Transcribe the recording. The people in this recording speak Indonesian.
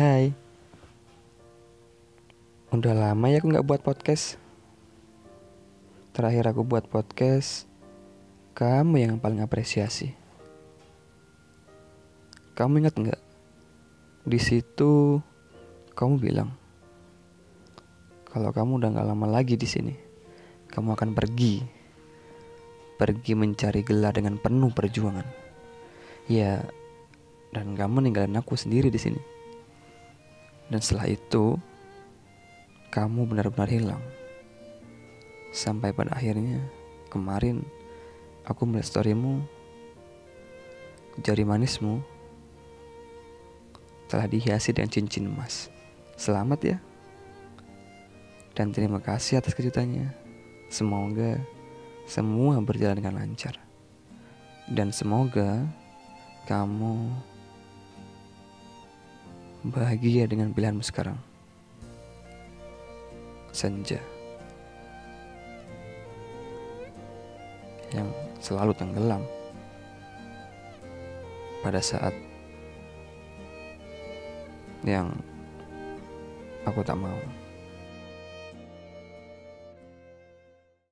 Hai Udah lama ya aku gak buat podcast Terakhir aku buat podcast Kamu yang paling apresiasi Kamu ingat nggak? Di situ kamu bilang kalau kamu udah gak lama lagi di sini, kamu akan pergi, pergi mencari gelar dengan penuh perjuangan. Ya, dan kamu ninggalin aku sendiri di sini. Dan setelah itu, kamu benar-benar hilang. Sampai pada akhirnya, kemarin aku melihat storymu, jari manismu telah dihiasi dengan cincin emas. Selamat ya. Dan terima kasih atas kejutannya. Semoga semua berjalan dengan lancar. Dan semoga kamu bahagia dengan pilihanmu sekarang. Senja yang selalu tenggelam pada saat yang aku tak mau.